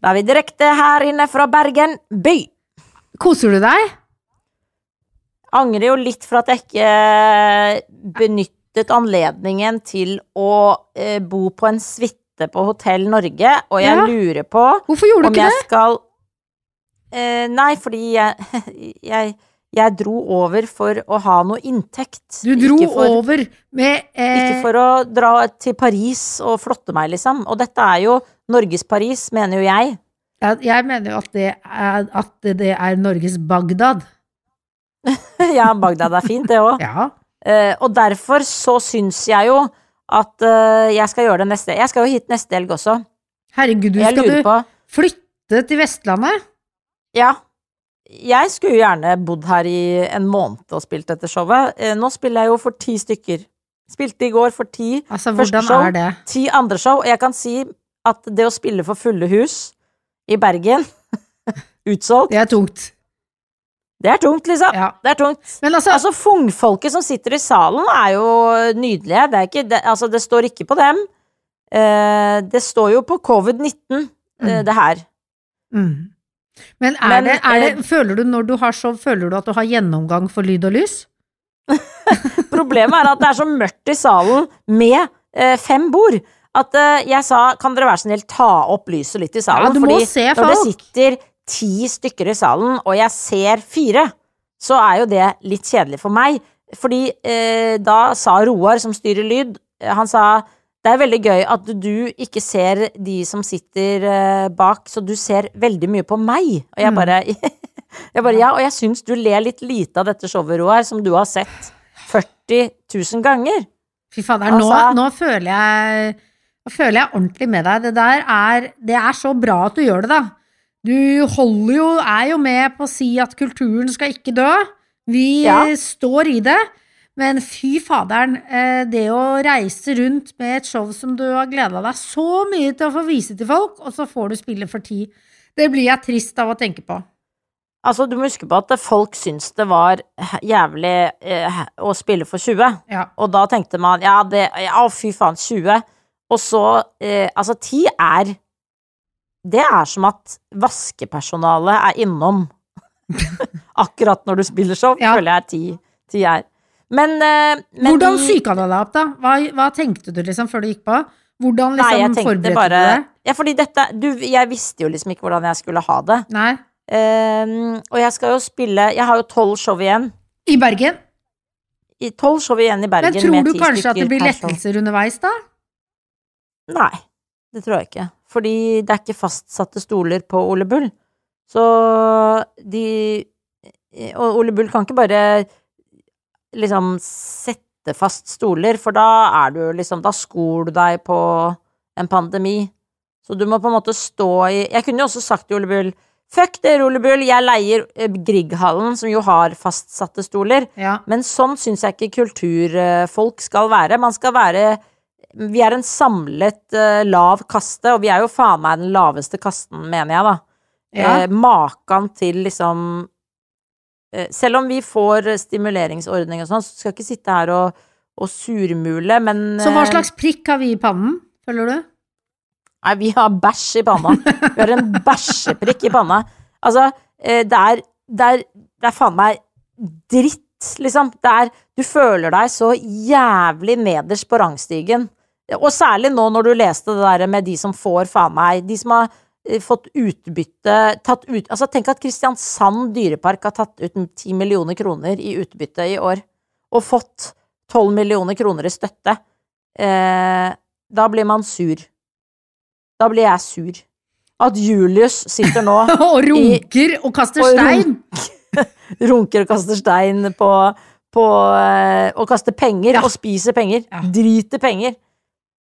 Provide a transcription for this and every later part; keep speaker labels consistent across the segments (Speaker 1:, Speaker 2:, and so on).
Speaker 1: Da er vi direkte her inne fra Bergen by.
Speaker 2: Koser du deg?
Speaker 1: Angrer jo litt for at jeg ikke benyttet anledningen til å eh, bo på en suite på Hotell Norge, og jeg
Speaker 2: Ja.
Speaker 1: lurer på
Speaker 2: Hvorfor gjorde du ikke det?
Speaker 1: skal eh, Nei, fordi jeg, jeg jeg dro over for å ha noe inntekt.
Speaker 2: Du dro
Speaker 1: for,
Speaker 2: over med eh,
Speaker 1: Ikke for å dra til Paris og flotte meg, liksom. Og dette er jo Norges Paris, mener jo jeg.
Speaker 2: Jeg mener jo at det er, at det er Norges Bagdad.
Speaker 1: ja, Bagdad er fint, det òg.
Speaker 2: Ja.
Speaker 1: Eh, og derfor så syns jeg jo at eh, jeg skal gjøre det neste Jeg skal jo hit neste helg også.
Speaker 2: Herregud, du skal du
Speaker 1: på
Speaker 2: flytte til Vestlandet?
Speaker 1: Ja. Jeg skulle jo gjerne bodd her i en måned og spilt dette showet. Eh, nå spiller jeg jo for ti stykker. Spilte i går for ti.
Speaker 2: Altså,
Speaker 1: Første show.
Speaker 2: er det?
Speaker 1: Ti andre show. Og jeg kan si at det å spille for fulle hus i Bergen Utsolgt.
Speaker 2: Det er tungt.
Speaker 1: Det er tungt, liksom.
Speaker 2: Ja.
Speaker 1: Det er tungt.
Speaker 2: Men altså,
Speaker 1: Altså, fungfolket som sitter i salen, er jo nydelige. Det, er ikke, det, altså, det står ikke på dem. Eh, det står jo på covid-19, eh,
Speaker 2: Mm.
Speaker 1: det her.
Speaker 2: mm. Men er
Speaker 1: Men,
Speaker 2: det, er det
Speaker 1: eh,
Speaker 2: Føler du når du har show, føler du at du har gjennomgang for lyd og lys?
Speaker 1: Problemet er at det er så mørkt i salen med eh, fem bord. At uh, jeg sa kan dere være så snill ta opp lyset litt i salen?
Speaker 2: Ja, du
Speaker 1: fordi
Speaker 2: se
Speaker 1: når det sitter ti stykker i salen, og jeg ser fire, så er jo det litt kjedelig for meg. Fordi uh, da sa Roar, som styrer lyd, eh, han sa det er veldig gøy at du ikke ser de som sitter uh, bak, så du ser veldig mye på meg. Og jeg
Speaker 2: Mm.
Speaker 1: bare, jeg bare Ja, og jeg syns du ler litt lite av dette showet, Roar, som du har sett 40 000 ganger.
Speaker 2: Fy fader, nå,
Speaker 1: Altså-
Speaker 2: nå føler jeg Nå føler jeg ordentlig med deg. Det der er Det er så bra at du gjør det, da. Du holder jo Er jo med på å si at kulturen skal ikke dø. Vi
Speaker 1: Ja.
Speaker 2: står i det. Men fy faderen, eh, det å reise rundt med et show som du har gleda deg så mye til å få vise til folk, og så får du spille for ti, det blir jeg trist av å tenke på.
Speaker 1: Altså, du må huske på at folk syns det var jævlig eh, å spille for 20.
Speaker 2: Ja.
Speaker 1: Og da tenkte man ja, det Ja, fy faen, 20. Og så eh, Altså, ti er Det er som at vaskepersonalet er innom akkurat når du spiller show,
Speaker 2: Ja.
Speaker 1: føler jeg ti, ti er. Men, eh, men
Speaker 2: Hvordan psyka du deg opp, da? Hva, hva tenkte du liksom før du gikk på? Hvordan
Speaker 1: Nei,
Speaker 2: liksom
Speaker 1: tenkte
Speaker 2: forberedte
Speaker 1: bare
Speaker 2: du deg?
Speaker 1: Ja, fordi dette du, Jeg visste jo liksom ikke hvordan jeg skulle ha det.
Speaker 2: Nei.
Speaker 1: Eh, og jeg skal jo spille Jeg har jo tolv show igjen.
Speaker 2: I Bergen?
Speaker 1: I Tolv show igjen i Bergen
Speaker 2: Men tror du kanskje at det blir lettelser underveis, da?
Speaker 1: Nei, det tror jeg ikke. Fordi det er ikke fastsatte stoler på Ole Bull. Så de Og Ole Bull kan ikke bare liksom sette fast stoler, for da er du liksom Da skor du deg på en pandemi. Så du må på en måte stå i Jeg kunne jo også sagt til Ole Bull Fuck dere, Ole Bull, jeg leier eh, Grieghallen, som jo har fastsatte stoler.
Speaker 2: Ja.
Speaker 1: Men sånn syns jeg ikke kulturfolk skal være. Man skal være Vi er en samlet uh, lav kaste, og vi er jo faen meg den laveste kasten, mener jeg, da.
Speaker 2: Ja.
Speaker 1: Eh, Makan til liksom eh, Selv om vi får stimuleringsordning og sånn, så skal jeg ikke sitte her og, og surmule, men
Speaker 2: Så hva
Speaker 1: eh,
Speaker 2: slags prikk har vi i pannen, føler du?
Speaker 1: Nei, vi har bæsj i panna. Vi har en bæsjeprikk i panna. Altså, eh, det er, det er, det er faen meg dritt, liksom. Det er Du føler deg så jævlig nederst på rangstigen. Og særlig nå når du leste det der med de som får faen meg De som har eh, fått utbytte tatt ut, Altså, tenk at Kristiansand dyrepark har tatt ut 10 millioner kroner i utbytte i år. Og fått 12 millioner kroner i støtte. Eh, da blir man sur. Da blir jeg sur. At Julius sitter nå
Speaker 2: og runker og kaster
Speaker 1: og
Speaker 2: stein!
Speaker 1: runker og kaster stein på, på eh, Og kaster penger
Speaker 2: Ja.
Speaker 1: og spiser penger.
Speaker 2: Ja.
Speaker 1: Driter penger.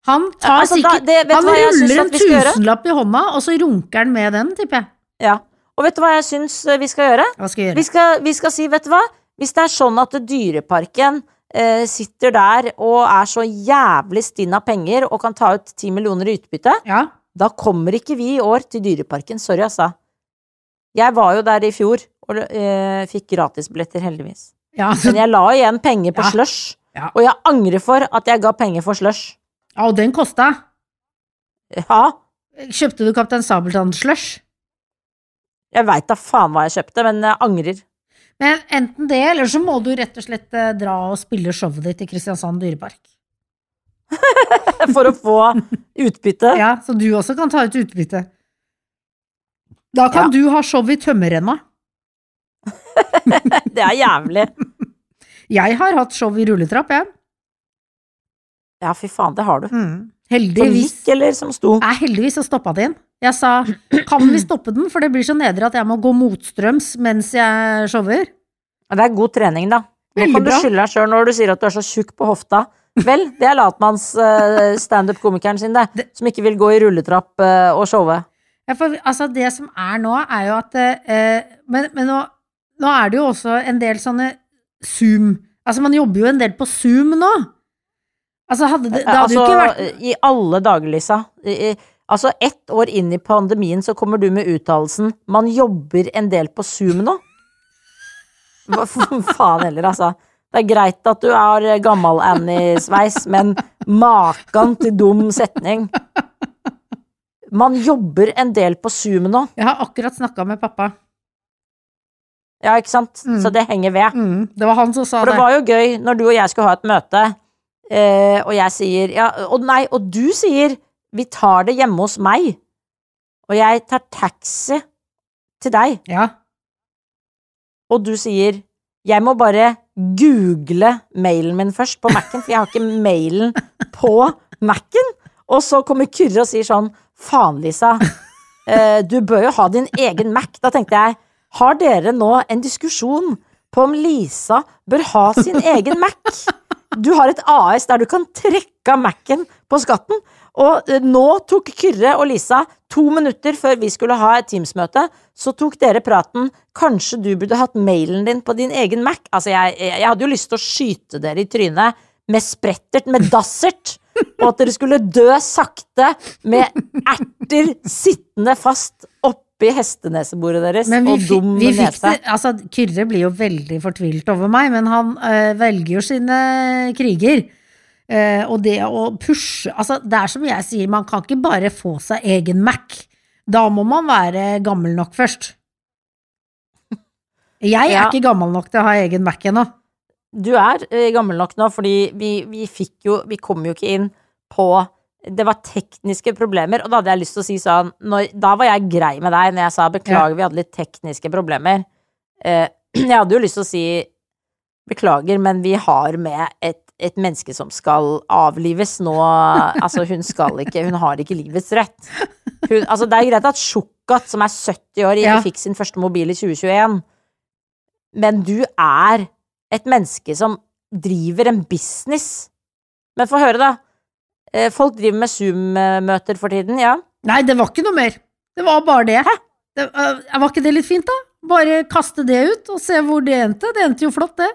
Speaker 2: Han tar
Speaker 1: Altså, da- det-
Speaker 2: Han ruller en
Speaker 1: gjøre?
Speaker 2: tusenlapp i hånda, og så runker han med den, tipper jeg.
Speaker 1: Ja. Og vet du hva jeg syns eh, vi skal gjøre?
Speaker 2: Hva skal jeg
Speaker 1: Vi skal, vi skal si, vet du hva? Hvis det er sånn at Dyreparken eh, sitter der og er så jævlig stinn av penger og kan ta ut ti millioner i utbytte,
Speaker 2: Ja.
Speaker 1: da kommer ikke vi i år til Dyreparken. Sorry, altså. Jeg var jo der i fjor og eh, fikk gratisbilletter, heldigvis.
Speaker 2: Ja,
Speaker 1: Men jeg la igjen penger på
Speaker 2: Ja.
Speaker 1: slush,
Speaker 2: Ja.
Speaker 1: og jeg angrer for at jeg ga penger for slush.
Speaker 2: Ja, og den kosta.
Speaker 1: Ja,
Speaker 2: Kjøpte du Kaptein Sabeltann-slush?
Speaker 1: Jeg veit da faen hva jeg kjøpte, men jeg angrer.
Speaker 2: Men enten det, eller så må du rett og slett eh, dra og spille showet ditt i Kristiansand dyrepark.
Speaker 1: For å få utbytte.
Speaker 2: Ja, så du også kan ta ut utbytte. Da kan
Speaker 1: Ja.
Speaker 2: du ha show i tømmerrenna.
Speaker 1: Det er jævlig.
Speaker 2: Jeg har hatt show i rulletrapp, jeg.
Speaker 1: Ja, fy faen, det har du. Mm.
Speaker 2: Heldigvis.
Speaker 1: gikk, eller som sto?
Speaker 2: Nei, heldigvis så stoppa det inn. Jeg sa kan vi stoppe den, for det blir så nedre at jeg må gå motstrøms mens jeg shower.
Speaker 1: Det er god trening, da. Nå kan du skylde deg sjøl når du sier at du er så tjukk på hofta. Vel, det er latmanns uh, standup-komikeren sin, det.
Speaker 2: Det-
Speaker 1: Som ikke vil gå i rulletrapp uh, og showe.
Speaker 2: Ja, for, altså, det som er nå, er jo at uh, Men, men nå, nå er det jo også en del sånne Zoom Altså, man jobber jo en del på Zoom nå. Altså, hadde det, det hadde
Speaker 1: altså,
Speaker 2: jo ikke vært
Speaker 1: i alle dager, Lisa. I, i, altså, ett år inn i pandemien så kommer du med uttalelsen 'man jobber en del på Zoom nå'. Hva faen heller, altså. Det er greit at du er gammel Annie-sveis, men makan til dum setning. Man jobber en del på Zoom nå.
Speaker 2: Jeg har akkurat snakka med pappa.
Speaker 1: Ja, ikke sant?
Speaker 2: Mm.
Speaker 1: Så det henger ved.
Speaker 2: Mm, det var han som sa det.
Speaker 1: For det
Speaker 2: det.
Speaker 1: var jo gøy når du og jeg skulle ha et møte, eh, og jeg sier ja, og nei, og du sier vi tar det hjemme hos meg, og jeg tar taxi til deg,
Speaker 2: Ja.
Speaker 1: og du sier jeg må bare google mailen min først på Mac-en, for jeg har ikke mailen på Mac-en. Og så kommer Kyrre og sier sånn faen, Lisa, eh, du bør jo ha din egen Mac. Da tenkte jeg har dere nå en diskusjon på om Lisa bør ha sin egen Mac? Du har et AS der du kan trekke av Mac-en på skatten. Og eh, nå tok Kyrre og Lisa to minutter før vi skulle ha et Teams-møte, så tok dere praten Kanskje du burde hatt mailen din på din egen Mac? Altså, jeg, jeg hadde jo lyst til å skyte dere i trynet med sprettert, med dassert, og at dere skulle dø sakte med erter sittende fast oppi hestenesebordet deres
Speaker 2: Men vi,
Speaker 1: og dum
Speaker 2: vi fikk
Speaker 1: nese.
Speaker 2: det Altså, Kyrre blir jo veldig fortvilt over meg, men han øh, velger jo sine kriger. Uh, og det å pushe Altså, det er som jeg sier, man kan ikke bare få seg egen Mac. Da må man være gammel nok først. Jeg er
Speaker 1: Ja.
Speaker 2: ikke gammel nok til å ha egen Mac ennå.
Speaker 1: Du er eh, gammel nok nå, fordi vi, vi fikk jo Vi kom jo ikke inn på Det var tekniske problemer, og da hadde jeg lyst til å si sånn når, Da var jeg grei med deg når jeg sa beklager, vi hadde litt tekniske problemer. Eh, jeg hadde jo lyst til å si beklager, men vi har med et, et menneske som skal avlives nå. Altså, hun skal ikke Hun har ikke livets rett. Hun, altså, det er greit at Sjukkat, som er 70 år, ikke fikk sin første mobil i 2021, men du er et menneske som driver en business. Men få høre, da. Eh, Folk driver med Zoom-møter for tiden, ja.
Speaker 2: Nei, det var ikke noe mer. Det var bare det. det øh, var ikke det litt fint, da? Bare kaste det ut og se hvor det endte. Det endte jo flott, det.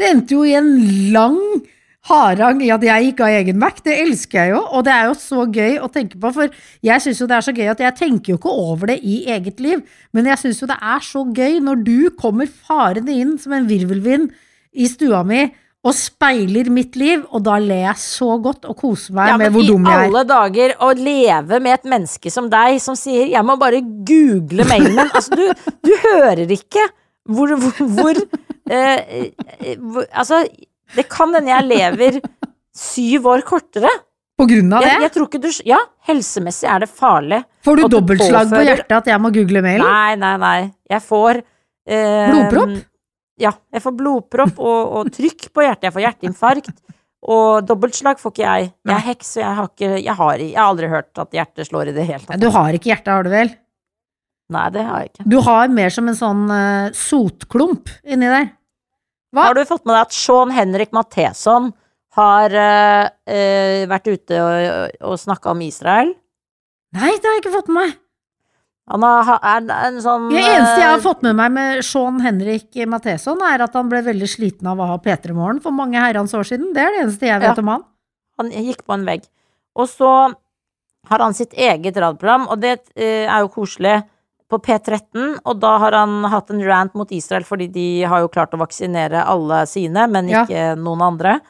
Speaker 2: Det endte jo i en lang harang i at jeg ikke har egen Mac. Det elsker jeg jo, og det er jo så gøy å tenke på. For jeg syns jo det er så gøy at jeg tenker jo ikke over det i eget liv, men jeg syns jo det er så gøy når du kommer farende inn som en virvelvind i stua mi og speiler mitt liv, og da ler jeg så godt og koser meg
Speaker 1: ja
Speaker 2: med hvor dum jeg er.
Speaker 1: I alle dager å leve med et menneske som deg, som sier 'jeg må bare google mailen. Altså, du, du hører ikke hvor, hvor, hvor, eh, eh, hvor Altså, det kan hende jeg lever syv år kortere.
Speaker 2: På grunn av det?
Speaker 1: Jeg, jeg du Ja, helsemessig er det farlig.
Speaker 2: Får du dobbeltslag på hjertet at jeg må google mailen?
Speaker 1: Nei, nei, nei. Jeg får eh,
Speaker 2: Blodpropp?
Speaker 1: Ja, jeg får blodpropp og, og trykk på hjertet. Jeg får hjerteinfarkt. Og dobbeltslag får ikke jeg. Jeg er heks, og jeg har, ikke, jeg, har, jeg har aldri hørt at hjertet slår i det hele tatt.
Speaker 2: Du har ikke hjerte, har du vel?
Speaker 1: Nei, det har jeg ikke.
Speaker 2: Du har mer som en sånn uh, sotklump inni der. Hva?
Speaker 1: Har du fått med deg at Sean Henrik Matheson har uh, uh, vært ute og, og snakka om Israel?
Speaker 2: Nei, det har jeg ikke fått med meg.
Speaker 1: Han er en sånn
Speaker 2: Det eneste jeg har
Speaker 1: eh,
Speaker 2: fått med meg med Sean Henrik Matheson, er at han ble veldig sliten av å ha P3 Morgen for mange herrens år siden. Det er det eneste jeg vet
Speaker 1: Ja.
Speaker 2: om han.
Speaker 1: Han gikk på en vegg. Og så har han sitt eget radioprogram, og det eh, er jo koselig, på P13. Og da har han hatt en rant mot Israel, fordi de har jo klart å vaksinere alle sine, men
Speaker 2: Ja.
Speaker 1: ikke noen andre.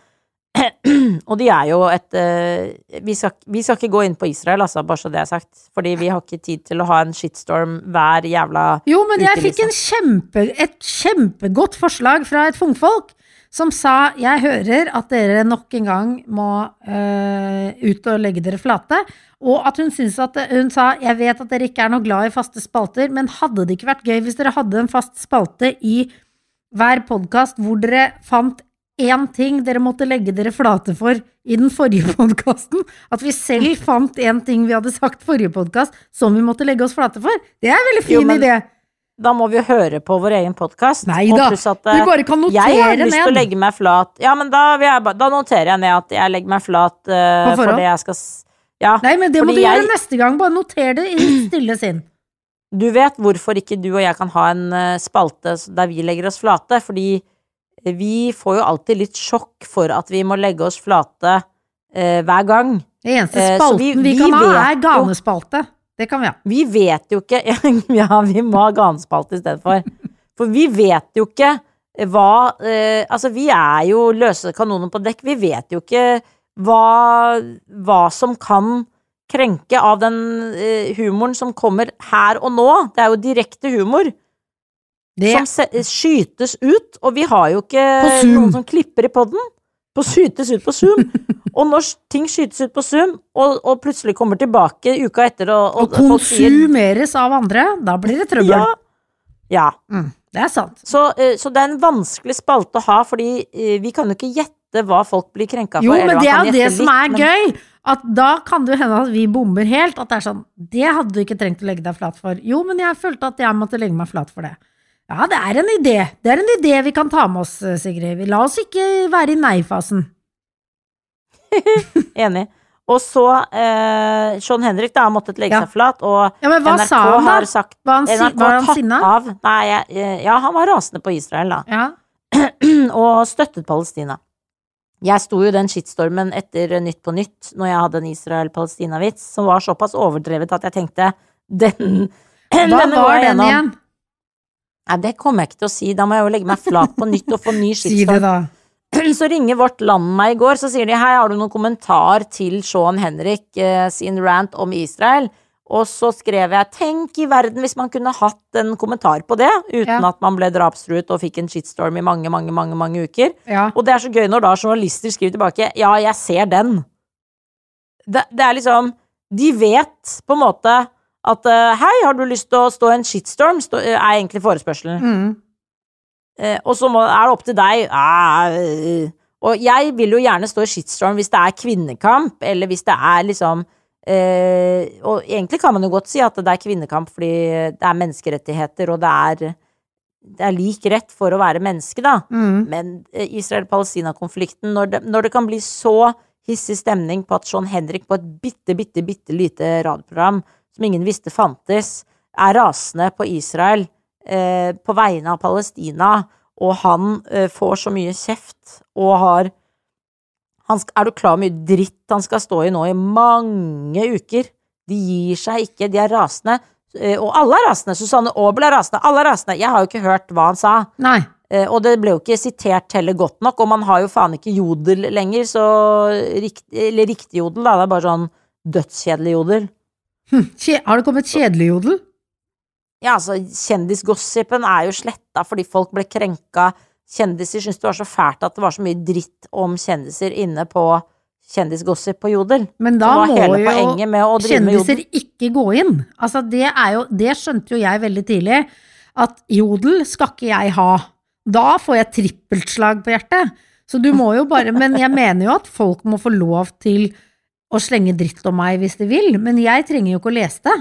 Speaker 1: Og de er jo et eh, vi, skal, vi skal ikke gå inn på Israel, altså, bare så det er sagt. Fordi vi har ikke tid til å ha en shitstorm hver jævla
Speaker 2: Jo, men jeg fikk en kjempe, et kjempegodt forslag fra et fungfolk som sa jeg hører at dere nok en gang må øh, ut og legge dere flate, og at hun syns at hun sa jeg vet at dere ikke er noe glad i faste spalter, men hadde det ikke vært gøy hvis dere hadde en fast spalte i hver podkast hvor dere fant én ting dere måtte legge dere flate for i den forrige podkasten? At vi selv fant én ting vi hadde sagt forrige podkast som vi måtte legge oss flate for? Det er en veldig fin
Speaker 1: Jo, men
Speaker 2: idé.
Speaker 1: Da må vi høre på vår egen podkast.
Speaker 2: Nei da, du bare kan notere ned.
Speaker 1: jeg har lyst til å legge meg flat. Ja, men da, jeg, da noterer jeg ned at jeg legger meg flat
Speaker 2: uh,
Speaker 1: for det jeg skal Ja.
Speaker 2: Nei, men det må du
Speaker 1: jeg-
Speaker 2: gjøre neste gang. Bare noter det i stille sinn.
Speaker 1: Du vet hvorfor ikke du og jeg kan ha en eh, spalte der vi legger oss flate? Fordi vi får jo alltid litt sjokk for at vi må legge oss flate eh, hver gang.
Speaker 2: Det eneste
Speaker 1: Eh,
Speaker 2: spalten
Speaker 1: vi-
Speaker 2: vi,
Speaker 1: vi
Speaker 2: kan ha, er ganespalte. Det kan vi ha.
Speaker 1: Vi vet jo ikke Ja, vi må ha ganespalte istedenfor. For vi vet jo ikke hva eh, Altså, vi er jo løse kanoner på dekk. Vi vet jo ikke hva, hva som kan krenke av den eh, humoren som kommer her og nå. Det er jo direkte humor
Speaker 2: Det,
Speaker 1: som skytes ut, og vi har jo ikke noen som klipper i poden. På skytes ut på Zoom. og når ting skytes ut på Zoom, og, og plutselig kommer tilbake uka etter og,
Speaker 2: og,
Speaker 1: og, folk sier
Speaker 2: konsumeres av andre, da blir det trøbbel.
Speaker 1: ja, ja.
Speaker 2: Mm, det er sant.
Speaker 1: Så, eh, så det er en vanskelig spalte å ha, fordi eh, vi kan jo ikke gjette hva folk blir krenka for.
Speaker 2: Jo, men det er jo det som er
Speaker 1: men-
Speaker 2: gøy. At da kan det hende at vi bommer helt. At det er sånn Det hadde du ikke trengt å legge deg flat for. Jo, men jeg følte at jeg måtte legge meg flat for det. Ja, det er en idé. Det er en idé vi kan ta med oss, eh, Sigrid. La oss ikke være i nei-fasen.
Speaker 1: Enig. Og så eh, Sean Henrik da har måttet legge
Speaker 2: Ja.
Speaker 1: seg flat, og
Speaker 2: Ja,
Speaker 1: NRK
Speaker 2: sa han
Speaker 1: har sagt
Speaker 2: Var han,
Speaker 1: NRK
Speaker 2: var han sinna?
Speaker 1: av Nei, eh, ja, han var rasende på Israel, da.
Speaker 2: Ja.
Speaker 1: og støttet Palestina. Jeg sto jo den shitstormen etter Nytt på Nytt når jeg hadde en Israel-Palestina-vits som var såpass overdrevet at jeg tenkte den
Speaker 2: Hva var den igjen?
Speaker 1: Nei, det kommer jeg ikke til å si. Da må jeg jo legge meg flat på nytt og få ny
Speaker 2: da.
Speaker 1: Så ringer Vårt Land meg i går, så sier de hei, har du noen kommentar til Sean Henrik eh, sin rant om Israel? Og så skrev jeg tenk i verden hvis man kunne hatt en kommentar på det, uten
Speaker 2: Ja.
Speaker 1: at man ble drapstruet og fikk en shitstorm i mange, mange, mange, mange uker.
Speaker 2: Ja.
Speaker 1: Og det er så gøy når da journalister skriver tilbake ja, jeg ser den. Det, det er liksom De vet på en måte at eh, hei, har du lyst til å stå i en shitstorm? Stå, er egentlig forespørselen.
Speaker 2: Mm.
Speaker 1: Eh, og så må, er det opp til deg ah, øh. Og jeg vil jo gjerne stå i shitstorm hvis det er kvinnekamp, eller hvis det er liksom eh, Og egentlig kan man jo godt si at det er kvinnekamp fordi det er menneskerettigheter, og det er, det er lik rett for å være menneske, da.
Speaker 2: Mm.
Speaker 1: Men eh, Israel-Palestina-konflikten, når, når det kan bli så hissig stemning på at John Henrik på et bitte, bitte, bitte lite radioprogram som ingen visste fantes, er rasende på Israel eh, på vegne av Palestina, og han eh, får så mye kjeft og har han Er du klar hvor mye dritt han skal stå i nå i mange uker? De gir seg ikke, de er rasende. Eh, Og alle er rasende. Susanne Aabel er rasende. Alle er rasende. Jeg har jo ikke hørt hva han sa.
Speaker 2: Nei.
Speaker 1: Eh, Og det ble jo ikke sitert heller godt nok, og man har jo faen ikke jodel lenger, så rikt, Eller riktig jodel, da. Det er bare sånn dødskjedelig jodel.
Speaker 2: Hm. Har det kommet kjedelig jodel?
Speaker 1: Ja, altså, kjendisgossipen er jo sletta fordi folk ble krenka. Kjendiser syntes det var så fælt at det var så mye dritt om kjendiser inne på kjendisgossip på Jodel.
Speaker 2: Men da må jo kjendiser ikke gå inn. Altså, det er jo Det skjønte jo jeg veldig tidlig, at jodel skal ikke jeg ha. Da får jeg trippeltslag på hjertet. Så du må jo bare Men jeg mener jo at folk må få lov til å slenge dritt om meg hvis de vil, men jeg trenger jo ikke å lese det.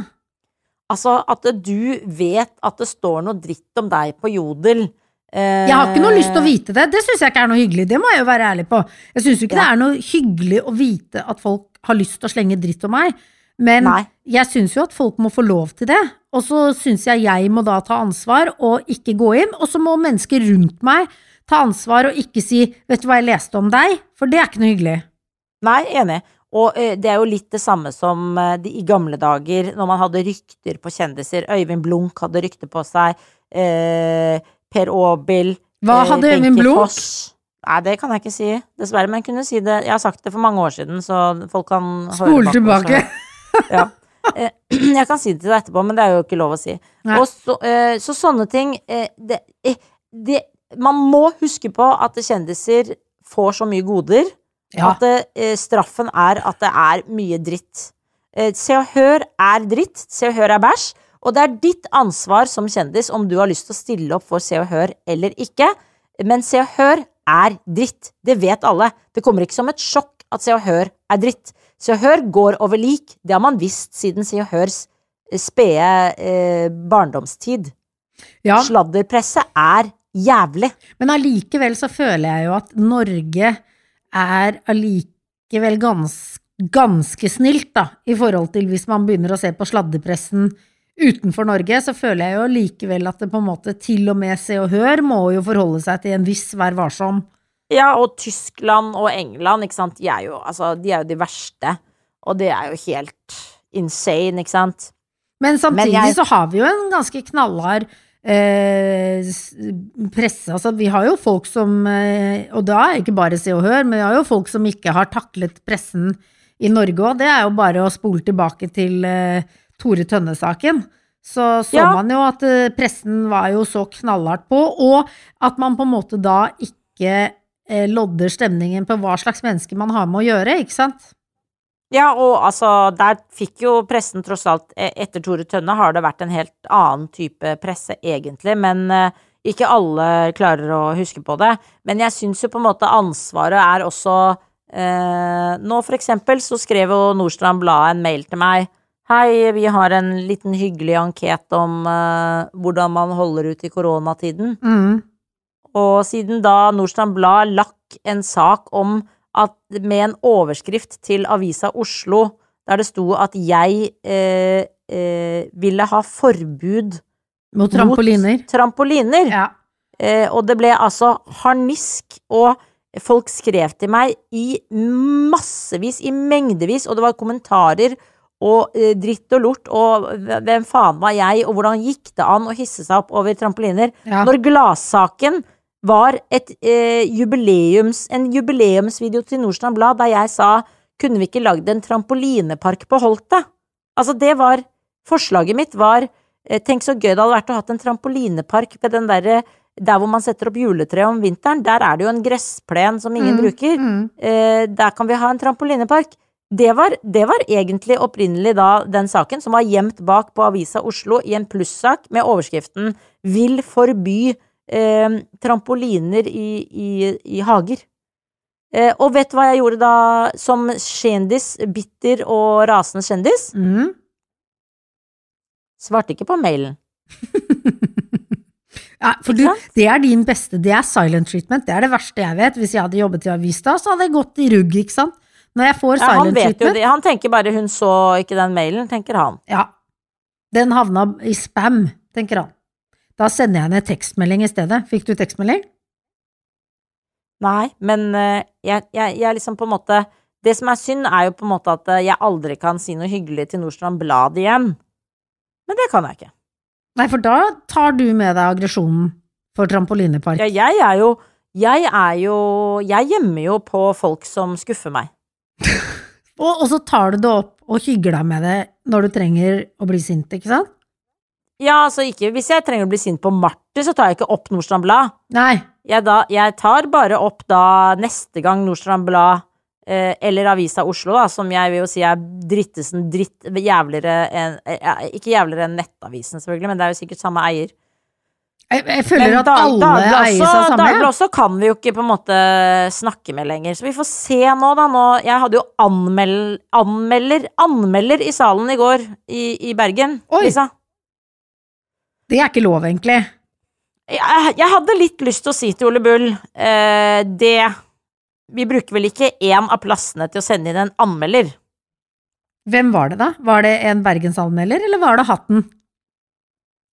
Speaker 1: Altså, at du vet at det står noe dritt om deg på Jodel. eh,
Speaker 2: Jeg har ikke noe lyst til å vite det. Det syns jeg ikke er noe hyggelig. Det må jeg jo være ærlig på. Jeg syns jo ikke
Speaker 1: Ja.
Speaker 2: det er noe hyggelig å vite at folk har lyst til å slenge dritt om meg. Men
Speaker 1: Nei.
Speaker 2: jeg syns jo at folk må få lov til det. Og så syns jeg jeg må da ta ansvar og ikke gå inn. Og så må mennesker rundt meg ta ansvar og ikke si 'vet du hva jeg leste om deg', for det er ikke noe hyggelig.
Speaker 1: Nei, enig. Og det er jo litt det samme som de, i gamle dager, når man hadde rykter på kjendiser. Øyvind Blunk hadde rykte på seg. Eh, per Aabel.
Speaker 2: Hva
Speaker 1: eh,
Speaker 2: hadde Øyvind Blunk?
Speaker 1: Foss. Nei, det kan jeg ikke si, dessverre. Men jeg kunne si det Jeg har sagt det for mange år siden, så folk kan høre
Speaker 2: Spol tilbake.
Speaker 1: så- Ja. Eh, Jeg kan si det til deg etterpå, men det er jo ikke lov å si. Og så, eh, så sånne ting det, eh, det, Man må huske på at kjendiser får så mye goder.
Speaker 2: Ja.
Speaker 1: At eh, straffen er at det er mye dritt. Eh, Se og Hør er dritt. Se og Hør er bæsj. Og det er ditt ansvar som kjendis om du har lyst til å stille opp for Se og Hør eller ikke. Men Se og Hør er dritt. Det vet alle. Det kommer ikke som et sjokk at Se og Hør er dritt. Se og Hør går over lik. Det har man visst siden Se og Hørs eh, spede eh, barndomstid.
Speaker 2: ja.
Speaker 1: Sladderpresse er jævlig.
Speaker 2: Men allikevel så føler jeg jo at Norge er allikevel gans, ganske snilt, da, i forhold til hvis man begynner å se på sladdepressen utenfor Norge, så føler jeg jo likevel at det på en måte til og med Se og Hør må jo forholde seg til en viss Vær varsom.
Speaker 1: Ja, og Tyskland og England, ikke sant, de er jo, altså, de, er jo de verste. Og det er jo helt insane, ikke sant.
Speaker 2: Men samtidig
Speaker 1: Men jeg-
Speaker 2: så har vi jo en ganske knallhard eh, presse. Altså, vi har jo folk som eh, Og da er det ikke bare Se og Hør, men vi har jo folk som ikke har taklet pressen i Norge òg. Det er jo bare å spole tilbake til eh, Tore Tønne-saken. Så så
Speaker 1: Ja.
Speaker 2: man jo at eh, pressen var jo så knallhardt på, og at man på en måte da ikke lodder stemningen på hva slags mennesker man har med å gjøre, ikke sant?
Speaker 1: Ja, og altså, der fikk jo pressen tross alt eh, Etter Tore Tønne har det vært en helt annen type presse, egentlig, men eh, ikke alle klarer å huske på det. Men jeg syns jo på en måte ansvaret er også eh, Nå for eksempel så skrev jo Nordstrand Blad en mail til meg. Hei, vi har en liten hyggelig anket om eh, hvordan man holder ut i koronatiden.
Speaker 2: Mm.
Speaker 1: Og siden da Nordstrand Blad lakk en sak om at med en overskrift til Avisa Oslo der det sto at jeg eh, eh, ville ha forbud
Speaker 2: Mot trampoliner.
Speaker 1: mot trampoliner.
Speaker 2: Ja.
Speaker 1: Eh, og det ble altså harnisk, og folk skrev til meg i massevis, i mengdevis, og det var kommentarer og eh, dritt og lort, og hvem faen var jeg, og hvordan gikk det an å hisse seg opp over trampoliner?
Speaker 2: Ja.
Speaker 1: Når gladsaken var et, eh, jubileums, en jubileumsvideo til Nordstrand Blad der jeg sa kunne vi ikke lagd en trampolinepark på Holtet? Altså, det var Forslaget mitt var eh, tenk så gøy det hadde vært å ha en trampolinepark ved den derre der hvor man setter opp juletre om vinteren. Der er det jo en gressplen som ingen
Speaker 2: Mm,
Speaker 1: bruker.
Speaker 2: mm.
Speaker 1: Eh, der kan vi ha en trampolinepark. Det var, det var egentlig opprinnelig da den saken, som var gjemt bak på Avisa Oslo i en plussak med overskriften 'Vil forby eh, trampoliner i, i, i hager'. Eh, og vet du hva jeg gjorde da som kjendis, bitter og rasende kjendis?
Speaker 2: Mm.
Speaker 1: Svarte ikke på mailen.
Speaker 2: Ja, for du, det er din beste, det er silent treatment, det er det verste jeg vet. Hvis jeg hadde jobbet i Avista, så hadde jeg gått i rugg, ikke sant? Når jeg får
Speaker 1: Ja, han
Speaker 2: silent treatment,
Speaker 1: det. Han tenker bare 'hun så ikke den mailen', tenker han.
Speaker 2: ja, den havna i spam, tenker han. Da sender jeg henne tekstmelding i stedet. Fikk du tekstmelding?
Speaker 1: Nei, men eh, jeg, jeg, jeg liksom på en måte Det som er synd, er jo på en måte at eh, jeg aldri kan si noe hyggelig til Nordstrand Blad igjen. Men det kan jeg ikke.
Speaker 2: Nei, for da tar du med deg aggresjonen for trampolinepark.
Speaker 1: Ja, jeg er jo Jeg er jo Jeg gjemmer jo på folk som skuffer meg.
Speaker 2: Og, og så tar du det opp og hygger deg med det når du trenger å bli sint, ikke sant?
Speaker 1: Ja, altså ikke Hvis jeg trenger å bli sint på Marte, så tar jeg ikke opp Nordstrand Blad.
Speaker 2: Nei.
Speaker 1: Jeg, da, jeg tar bare opp da neste gang Nordstrand Blad eh, eller Avisa Oslo, da, som jeg vil jo si er drittesen dritt jævligere enn eh, Ikke jævligere enn Nettavisen, selvfølgelig, men det er jo sikkert samme eier.
Speaker 2: Jeg, jeg føler
Speaker 1: Men
Speaker 2: at alle
Speaker 1: da,
Speaker 2: eies av samme.
Speaker 1: Dagbladet også kan vi jo ikke på en måte snakke med lenger, så vi får se nå, da. Nå, jeg hadde jo anmel, anmelder, anmelder i salen i går i, i Bergen,
Speaker 2: Oi.
Speaker 1: Lisa.
Speaker 2: Det er ikke lov, egentlig.
Speaker 1: Jeg, jeg hadde litt lyst til å si til Ole Bull eh, det Vi bruker vel ikke én av plassene til å sende inn en anmelder?
Speaker 2: Hvem var det, da? Var det en bergensanmelder, eller var det Hatten?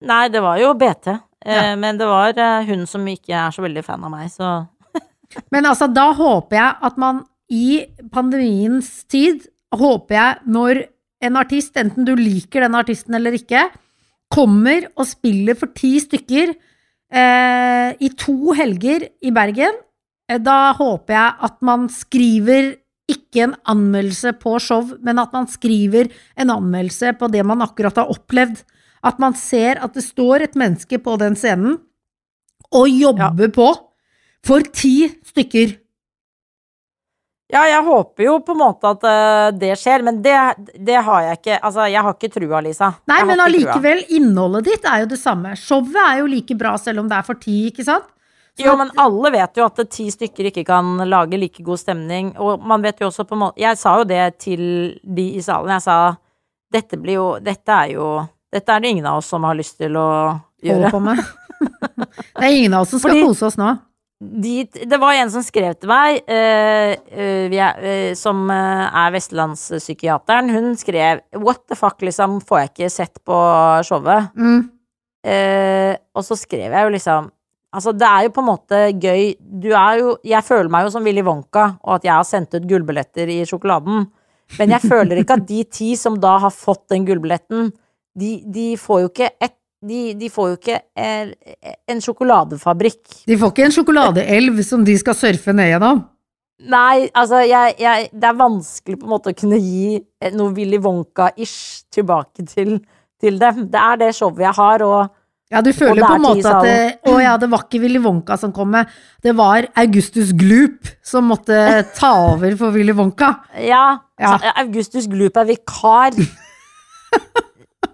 Speaker 1: Nei, det var jo BT. Eh,
Speaker 2: Ja.
Speaker 1: Men det var eh, hun som ikke er så veldig fan av meg, så
Speaker 2: Men altså, da håper jeg at man i pandemiens tid, håper jeg når en artist, enten du liker den artisten eller ikke, kommer og spiller for ti stykker eh, i to helger i Bergen, eh, da håper jeg at man skriver ikke en anmeldelse på show, men at man skriver en anmeldelse på det man akkurat har opplevd. At man ser at det står et menneske på den scenen og jobber på for ti stykker.
Speaker 1: Ja, jeg håper jo på en måte at eh, det skjer, men det, det har jeg ikke Altså, jeg har ikke trua, Lisa.
Speaker 2: Nei,
Speaker 1: Jeg
Speaker 2: men allikevel, innholdet ditt er jo det samme. Showet er jo like bra selv om det er for ti, ikke sant? Så
Speaker 1: Jo, men alle vet jo at ti stykker ikke kan lage like god stemning. Og man vet jo også på en måte Jeg sa jo det til de i salen. Jeg sa dette blir jo Dette er jo Dette er det ingen av oss som har lyst til å
Speaker 2: gjøre.
Speaker 1: gjøre.
Speaker 2: på med. det er ingen av oss som skal
Speaker 1: Fordi-
Speaker 2: kose oss nå.
Speaker 1: De, det var en som skrev til meg, uh, uh, er, eh, som er vestlandspsykiateren. Hun skrev 'what the fuck', liksom, får jeg ikke sett på showet.
Speaker 2: Mm.
Speaker 1: Og så skrev jeg jo liksom Altså, det er jo på en måte gøy Du er jo Jeg føler meg jo som Willy Wonka, og at jeg har sendt ut gullbilletter i sjokoladen. Men jeg føler ikke at de ti som da har fått den gullbilletten, de, de får jo ikke et de, de får jo ikke en sjokoladefabrikk.
Speaker 2: De får ikke en sjokoladeelv som de skal surfe ned gjennom.
Speaker 1: Nei, altså, jeg, jeg, det er vanskelig på en måte å kunne gi noe Willy Wonka-ish tilbake til, til dem. Det er det showet jeg har, og
Speaker 2: Ja, du føler på en måte at det, Å ja, det var ikke Willy Wonka som kom med, det var Augustus Gloop som måtte ta over for Willy Wonka.
Speaker 1: Ja,
Speaker 2: Ja.
Speaker 1: Augustus Gloop er vikar.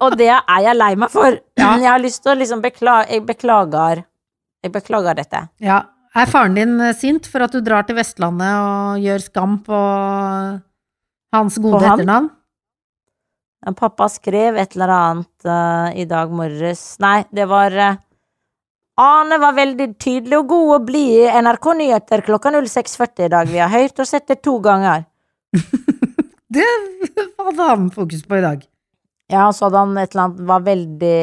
Speaker 1: og det er jeg lei meg for.
Speaker 2: Men
Speaker 1: Jeg har lyst til å liksom beklage Jeg beklager. Jeg beklager dette.
Speaker 2: Ja. Er faren din eh, sint for at du drar til Vestlandet og gjør skam på hans gode
Speaker 1: På
Speaker 2: etternavn?
Speaker 1: Ja, Pappa skrev et eller annet uh, i dag morges Nei, det var uh, Ane var veldig tydelig og god og blid i NRK Nyheter klokka 06.40 i dag. Vi har hørt og sett det to ganger.
Speaker 2: Det hadde han fokus på i dag.
Speaker 1: Ja, så hadde han et eller annet Var veldig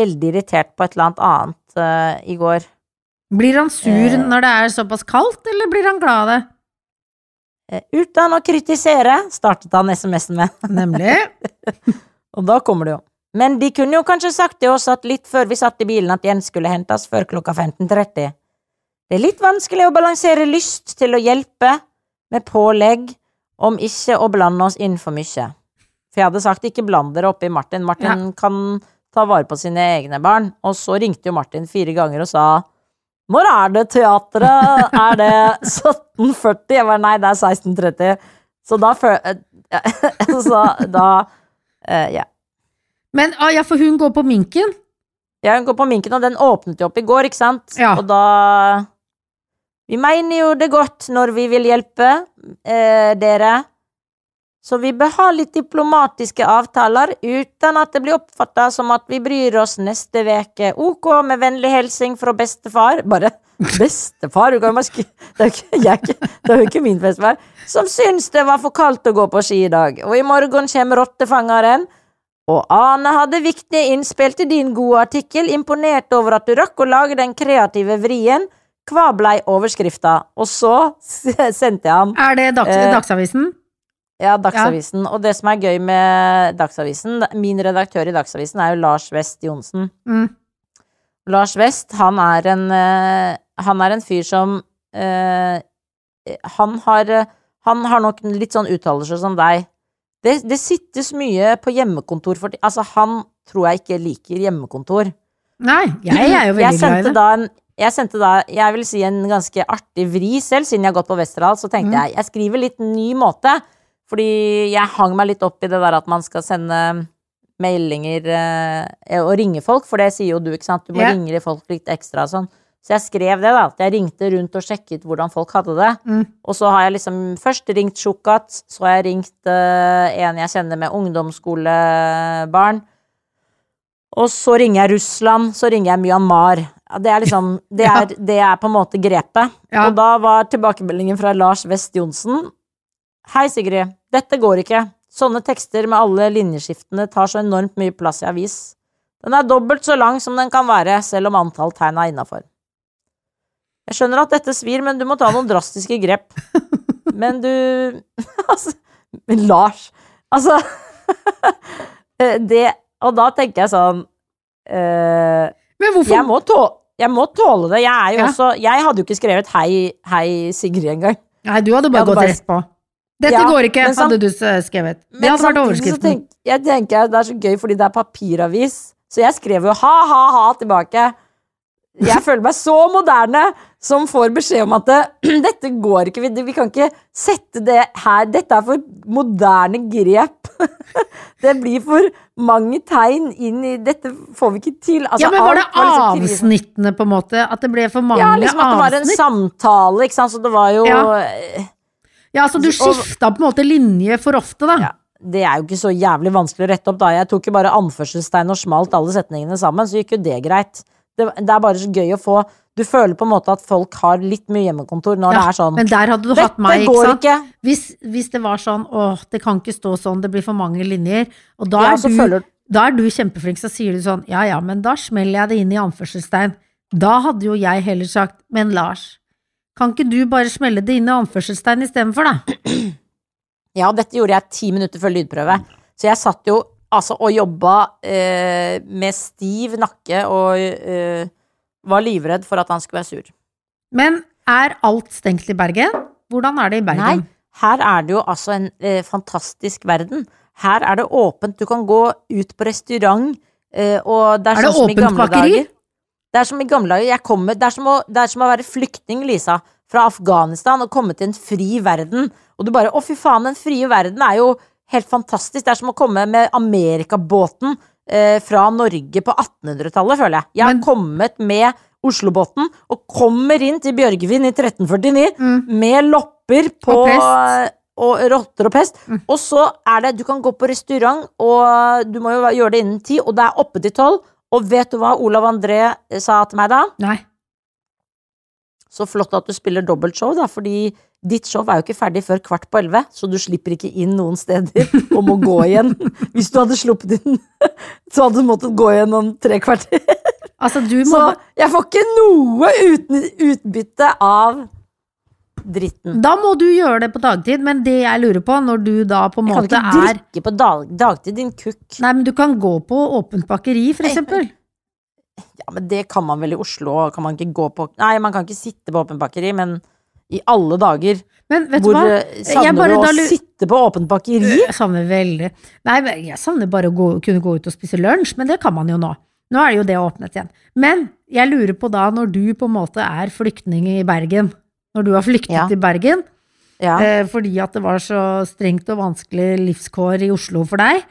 Speaker 1: Veldig irritert på et eller annet annet uh, i går.
Speaker 2: Blir han sur
Speaker 1: uh,
Speaker 2: når det er såpass kaldt, eller blir han glad av det?
Speaker 1: Uh, Uten å kritisere, startet han SMS-en med.
Speaker 2: Nemlig.
Speaker 1: Og da kommer det jo. Men de kunne jo kanskje sagt til oss at litt før vi satt i bilen at Jens skulle hentes før klokka 15.30. Det er litt vanskelig å balansere lyst til å hjelpe med pålegg om ikke å blande oss inn for mye. For jeg hadde sagt ikke bland dere oppi Martin. Martin kan ta vare på sine egne barn. Og så ringte jo Martin fire ganger og sa når er det teatret? Er det 17.40? Jeg var nei, det er 16.30. Så da før, Så da eh, Ja.
Speaker 2: Men ah, ja, for hun går på minken.
Speaker 1: Ja, hun går på minken, og den åpnet jo opp i går, ikke sant?
Speaker 2: Ja.
Speaker 1: Og da Vi mener jo det godt når vi vil hjelpe eh, dere. Så vi bør ha litt diplomatiske avtaler uten at det blir oppfatta som at vi bryr oss neste veke. Ok, med vennlig hilsing fra bestefar. Bare bestefar? Du kan jo. Det er jo ikke, ikke- ikke min bestefar. Som syns det var for kaldt å gå på ski i dag. Og i morgen kommer rottefangeren. Og Ane hadde viktige innspill til din gode artikkel, imponert over at du rakk å lage den kreative vrien. Hva blei overskrifta? Og så sendte jeg han
Speaker 2: Er det dags,
Speaker 1: Eh,
Speaker 2: Dagsavisen?
Speaker 1: Ja, Dagsavisen. Og det som er gøy med Dagsavisen Min redaktør i Dagsavisen er jo Lars West Johnsen.
Speaker 2: Mm.
Speaker 1: Lars West, han er en eh, Han er en fyr som eh, Han har Han har nok litt sånn uttalelser som deg. Det, det sittes mye på hjemmekontor for Altså, han tror jeg ikke liker hjemmekontor.
Speaker 2: Nei, jeg er jo veldig glad i det.
Speaker 1: da en jeg sendte da, jeg vil si en ganske artig vri selv, siden jeg har gått på Westerdal, så tenkte
Speaker 2: Mm.
Speaker 1: jeg, jeg skriver litt ny måte, fordi jeg hang meg litt opp i det der at man skal sende meldinger eh, og ringe folk, for det sier jo du, ikke sant, du må
Speaker 2: yeah.
Speaker 1: ringe folk litt ekstra og sånn. Så jeg skrev det da, at jeg ringte rundt og sjekket hvordan folk hadde det.
Speaker 2: Mm.
Speaker 1: Og så har jeg liksom først ringt Sjukat, så har jeg ringt eh, en jeg kjenner med ungdomsskolebarn. Og så ringer jeg Russland, så ringer jeg Myanmar. Det er liksom Det er, det er på en måte grepet.
Speaker 2: Ja.
Speaker 1: Og da var tilbakemeldingen fra Lars West Johnsen Hei, Sigrid. Dette går ikke. Sånne tekster med alle linjeskiftene tar så enormt mye plass i avis. Den er dobbelt så lang som den kan være, selv om antall tegn er innafor. Jeg skjønner at dette svir, men du må ta noen drastiske grep. Men du Altså Men Lars Altså Det Og da tenker jeg sånn eh,
Speaker 2: Men hvorfor
Speaker 1: jeg må, tå jeg må tåle det. Jeg er jo
Speaker 2: Ja.
Speaker 1: også Jeg hadde jo ikke skrevet 'hei, hei, Sigrid' engang.
Speaker 2: Nei, du hadde bare
Speaker 1: hadde
Speaker 2: gått
Speaker 1: bare-
Speaker 2: rett på. Dette
Speaker 1: Ja,
Speaker 2: går ikke, hadde du skrevet. Det hadde vært overskriften.
Speaker 1: tenk, jeg tenker at det er så gøy fordi det er papiravis, så jeg skrev jo ha-ha-ha tilbake. Jeg føler meg så moderne som får beskjed om at det, dette går ikke, vi, vi kan ikke sette det her, dette er for moderne grep. det blir for mange tegn inn i, dette får vi ikke til. Altså,
Speaker 2: Ja, men var det
Speaker 1: var liksom
Speaker 2: avsnittene, på en måte? At det ble for mange avsnitt?
Speaker 1: Ja, liksom at det var en
Speaker 2: avsnitt?
Speaker 1: samtale, ikke sant, så det var jo
Speaker 2: Ja. Ja, så du skifta på en måte linje for ofte, da.
Speaker 1: Ja, det er jo ikke så jævlig vanskelig å rette opp, da. Jeg tok jo bare anførselstegn og smalt alle setningene sammen, så gikk jo det greit. Det, det er bare så gøy å få Du føler på en måte at folk har litt mye hjemmekontor når det er sånn
Speaker 2: Men der hadde du hatt meg, ikke sant?
Speaker 1: ikke.
Speaker 2: Hvis, hvis det var sånn åh, det kan ikke stå sånn, det blir for mange linjer, og da, er,
Speaker 1: ja,
Speaker 2: du, da er du kjempeflink, så sier du sånn ja ja, men da smeller jeg det inn i anførselstegn. Da hadde jo jeg heller sagt men Lars, kan ikke du bare smelle det inn i anførselstegn istedenfor, da?
Speaker 1: Ja, dette gjorde jeg ti minutter før lydprøve. Så jeg satt jo altså og jobba eh, med stiv nakke og eh, var livredd for at han skulle være sur.
Speaker 2: Men er alt stengt i Bergen? Hvordan er det i Bergen?
Speaker 1: Nei, her er det jo altså en eh, fantastisk verden. Her er det åpent. Du kan gå ut på restaurant, eh, og det er,
Speaker 2: Er det
Speaker 1: sånn som i gamle
Speaker 2: bakeri?
Speaker 1: dager. Det er som i gamle dager. Jeg kommer, det, er som å, det er som å være flyktning, Lisa, fra Afghanistan og komme til en fri verden. Og du bare Å, fy faen, den frie verden er jo helt fantastisk. Det er som å komme med Amerikabåten eh, fra Norge på 1800-tallet, føler jeg. Jeg har
Speaker 2: Men-
Speaker 1: kommet med Oslobåten og kommer inn til Bjørgvin i 1349 med lopper på
Speaker 2: Og pest.
Speaker 1: og rotter og pest. Og så er det Du kan gå på restaurant, og du må jo gjøre det innen ti, og det er oppe til tolv. Og vet du hva Olav André sa til meg da?
Speaker 2: Nei.
Speaker 1: Så flott at du spiller dobbeltshow, da, fordi ditt show er jo ikke ferdig før kvart på elleve, så du slipper ikke inn noen steder og må gå igjen. Hvis du hadde sluppet inn, så hadde du måttet gå igjen om tre kvarter.
Speaker 2: Altså, du må
Speaker 1: Så jeg får ikke noe uten, utbytte av dritten.
Speaker 2: Da må du gjøre det på dagtid, men det jeg lurer på, når du da på en
Speaker 1: Jeg kan
Speaker 2: måte
Speaker 1: ikke
Speaker 2: er
Speaker 1: drikke på dag, dagtid, din kukk.
Speaker 2: Nei, men du kan gå på åpent bakeri, for eksempel.
Speaker 1: Ja, men det kan man vel i Oslo, kan man ikke gå på Nei, man kan ikke sitte på åpent bakeri, men i alle dager
Speaker 2: Men vet
Speaker 1: Hvor
Speaker 2: du hva?
Speaker 1: eh, savner
Speaker 2: bare
Speaker 1: du å
Speaker 2: da
Speaker 1: sitte på åpent bakeri?
Speaker 2: Jeg savner veldig Nei, jeg savner bare å gå, kunne gå ut og spise lunsj, men det kan man jo nå. Nå er det jo det åpnet igjen. Men jeg lurer på da, når du på en måte er flyktning i Bergen, når du har flyktet
Speaker 1: Ja.
Speaker 2: til Bergen,
Speaker 1: Ja.
Speaker 2: eh, fordi at det var så strengt og vanskelig livskår i Oslo for deg,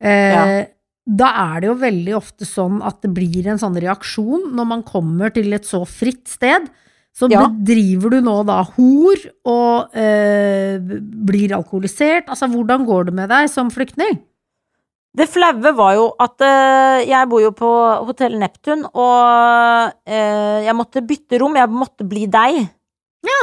Speaker 2: eh,
Speaker 1: Ja.
Speaker 2: da er det jo veldig ofte sånn at det blir en sånn reaksjon når man kommer til et så fritt sted. Så
Speaker 1: Ja.
Speaker 2: bedriver du nå da hor og eh, blir alkoholisert. Altså, hvordan går det med deg som flyktning?
Speaker 1: Det flaue var jo at eh, jeg bor jo på Hotell Neptun, og eh, jeg måtte bytte rom. Jeg måtte bli deg.
Speaker 2: Ja.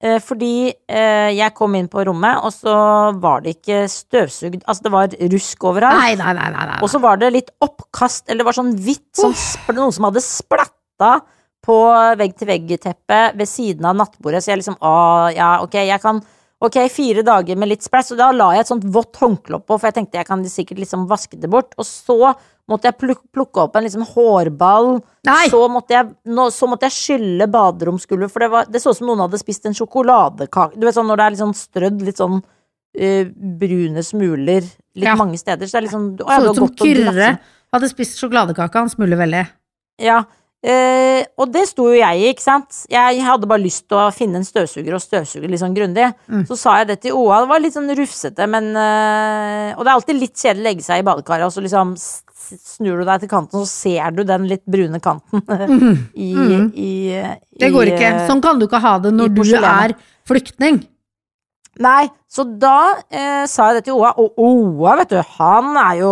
Speaker 1: Eh, fordi eh, jeg kom inn på rommet, og så var det ikke støvsugd Altså, det var rusk overalt.
Speaker 2: Nei, nei, nei. nei, nei.
Speaker 1: Og så var det litt oppkast, eller det var sånn hvitt, sånn noen som hadde splatta på vegg-til-vegg-teppet ved siden av nattbordet. Så jeg liksom, å, ja, ok, jeg kan Ok, fire dager med litt splæsj, så da la jeg et sånt vått håndkle oppå, for jeg tenkte jeg kan sikkert liksom vaske det bort. Og så måtte jeg plukke opp en liksom hårball. Så måtte jeg, nå, så måtte jeg skylle baderomsgulvet, for det, var, det så ut som noen hadde spist en sjokoladekake. Du vet sånn når det er litt sånn strødd, litt sånn uh, brune smuler litt
Speaker 2: Ja.
Speaker 1: mange steder. Så det er liksom å, ja,
Speaker 2: Så ut som Kyrre hadde spist sjokoladekake. Han smuler veldig.
Speaker 1: Ja, eh, og det sto jo jeg i, ikke sant. Jeg hadde bare lyst til å finne en støvsuger og støvsuge litt sånn grundig.
Speaker 2: Mm.
Speaker 1: Så sa jeg det til OA, det var litt sånn rufsete, men eh, Og det er alltid litt kjedelig å legge seg i badekaret, og så liksom snur du deg til kanten, så ser du den litt brune kanten i,
Speaker 2: mm.
Speaker 1: i, i
Speaker 2: Det går ikke.
Speaker 1: eh,
Speaker 2: Sånn kan du ikke ha det når du er flyktning.
Speaker 1: Nei, så da eh, sa jeg det til OA, og OA, vet du, han er jo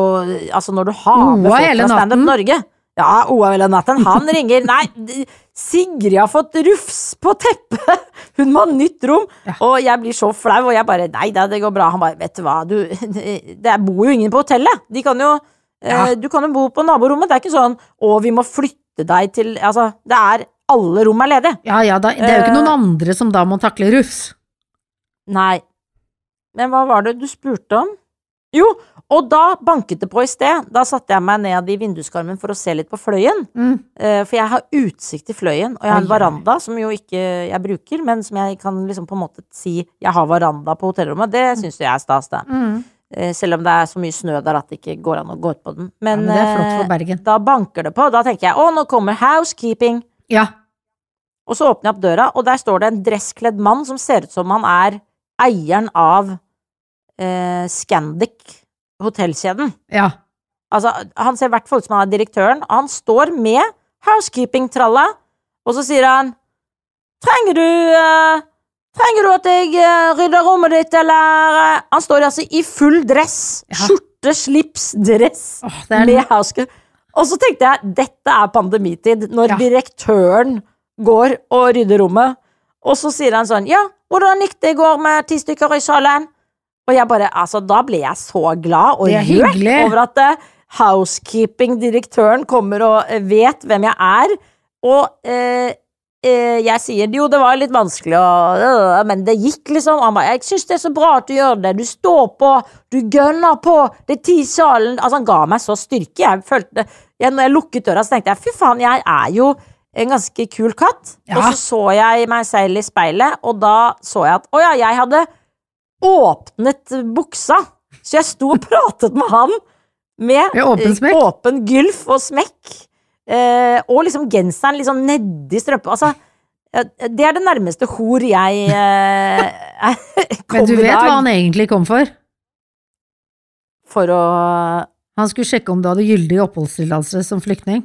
Speaker 1: Altså, når du har med folk fra Stand Up? Norge Ja, OA hele natten. Han ringer. Nei, Sigrid har fått rufs på teppet! Hun må ha nytt rom!
Speaker 2: Ja.
Speaker 1: Og jeg blir så flau, og jeg bare Nei da, det går bra. Han bare Vet du hva, du Det bor jo ingen på hotellet! De kan jo
Speaker 2: Ja.
Speaker 1: Du kan jo bo på naborommet. Det er ikke sånn Å, vi må flytte deg til Altså, det er Alle rom er ledige.
Speaker 2: Ja, ja, da, det er jo ikke
Speaker 1: Eh.
Speaker 2: noen andre som da må takle rufs.
Speaker 1: Nei. Men hva var det du spurte om? Jo, og da banket det på i sted. Da satte jeg meg ned i vinduskarmen for å se litt på Fløyen.
Speaker 2: Mm.
Speaker 1: Eh, For jeg har utsikt til Fløyen, og jeg har en veranda som jo ikke jeg bruker, men som jeg kan liksom på en måte si jeg har veranda på hotellrommet. Det syns jo jeg er stas, det.
Speaker 2: Mm.
Speaker 1: Eh, Selv om det er så mye snø der at det ikke går an å gå ut på den. Men,
Speaker 2: Men det er flott
Speaker 1: eh,
Speaker 2: for Bergen.
Speaker 1: da banker det på. Da tenker jeg å, nå kommer housekeeping.
Speaker 2: Ja.
Speaker 1: Og så åpner jeg opp døra, og der står det en dresskledd mann som ser ut som han er eieren av eh, Scandic hotellkjeden.
Speaker 2: Ja.
Speaker 1: Altså, han ser i hvert fall ut som han er direktøren. Han står med housekeeping-tralla, og så sier han Trenger du eh, Trenger du at jeg eh, rydder rommet ditt, eller eh?» Han står altså i full dress.
Speaker 2: Ja.
Speaker 1: Skjorte, slips, dress.
Speaker 2: Oh, det er
Speaker 1: Med hauske. Og så tenkte jeg, dette er pandemitid, når
Speaker 2: Ja.
Speaker 1: direktøren går og rydder rommet. Og så sier han sånn, ja, hvordan gikk det i går med ti stykker i salen? Og jeg bare, altså, da ble jeg så glad og rørt over at uh, housekeeping-direktøren kommer og vet hvem jeg er. Og eh, jeg sier jo, det var litt vanskelig, og, øh, men det gikk liksom. Han bare, jeg syns det er så bra at du gjør det. Du står på, du gønner på. Det er ti salen. Altså, han ga meg så styrke. Jeg følte, jeg, når jeg lukket døra, så tenkte jeg fy faen, jeg er jo en ganske kul katt.
Speaker 2: Ja.
Speaker 1: Og så så jeg meg selv i speilet, og da så jeg at å ja, jeg hadde åpnet buksa. Så jeg sto og pratet med han med
Speaker 2: åpen
Speaker 1: eh, åpen gylf og smekk. Eh, og liksom genseren liksom nedi strømpa. Altså, det er det nærmeste hor jeg eh, kom
Speaker 2: Men du vet hva han egentlig kom for?
Speaker 1: for å
Speaker 2: Han skulle sjekke om du hadde gyldig oppholdstillatelse som flyktning.